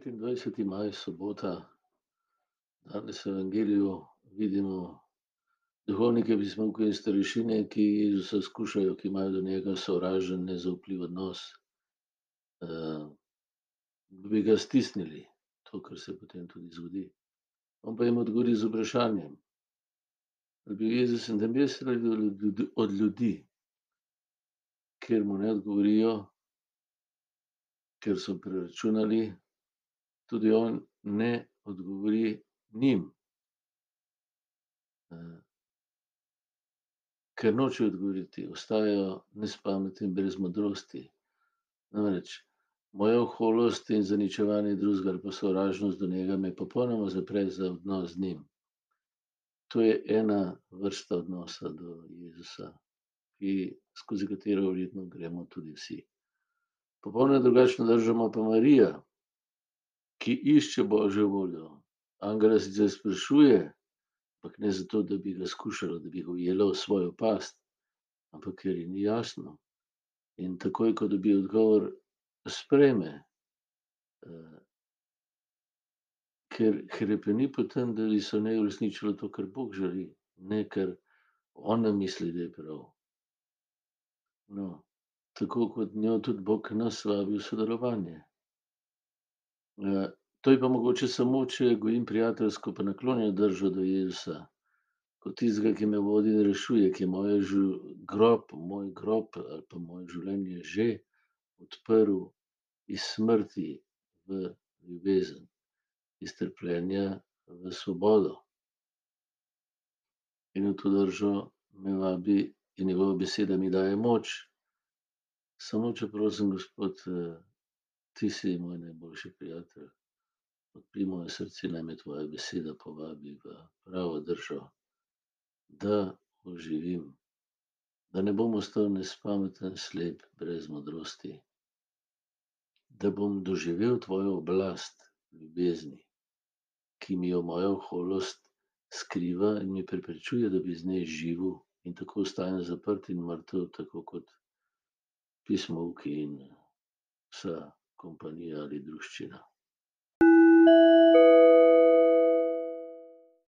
Petindvajseti maj, sobota. Danes v evangeliju vidimo duhovnike, pismovke in starešine, ki Jezusa skušajo, ki imajo do njega sovražen, nezaupljiv odnos, da bi ga stisnili, to, kar se potem tudi zgodi. On pa jim odgovori z vprašanjem, ali bi Jezus nebes ali od ljudi. Ker mu ne odgovorijo, ker so preračunali, tudi on ne odgovori njim. Ker nočejo odgovoriti, ostajajo nespametni in brez modrosti. Namreč moja oholost in zaničevanje drugega ali pa sovražnost do njega me popolnoma zapre za odnos z njim. To je ena vrsta odnosa do Jezusa, ki, skozi katero verjetno gremo tudi vsi. Popolnoma drugačno držo ima pa Marija, ki išče božjo voljo. Angela sicer sprašuje, ampak ne zato, da bi ga skušala, da bi ga ujela v svojo past, ampak ker ji ni jasno. In takoj, ko dobi odgovor, sprejme. Ker hrepeni po tem, da bi se v njej uresničilo to, kar Bog želi, ne kar ona misli, da je prav. No, tako kot njo tudi Bog nas vabi v sodelovanje. To je pa mogoče samo, če gojim prijateljsko pa naklonjeno držo do Jezusa. Kot tistega, ki me vodi in rešuje, ki je moje grob, moj grob ali pa moje življenje že odprl iz smrti v ljubezen, iz trpljenja v svobodo. In v to držo me vabi in njegova beseda mi daje moč. Samo če prosim, Gospod, ti si moj najboljši prijatelj. Odprij moje srce, naj me tvoja beseda povabi v pravo držo, da oživim, da ne bom ostal nespameten, slep, brez modrosti. Da bom doživel tvojo oblast ljubezni, ki mi jo moja oholost skriva in mi preprečuje, da bi iz nje živel in tako ostanem zaprt in mrtev, tako kot pismovki in vsa compagnia Lidruscina.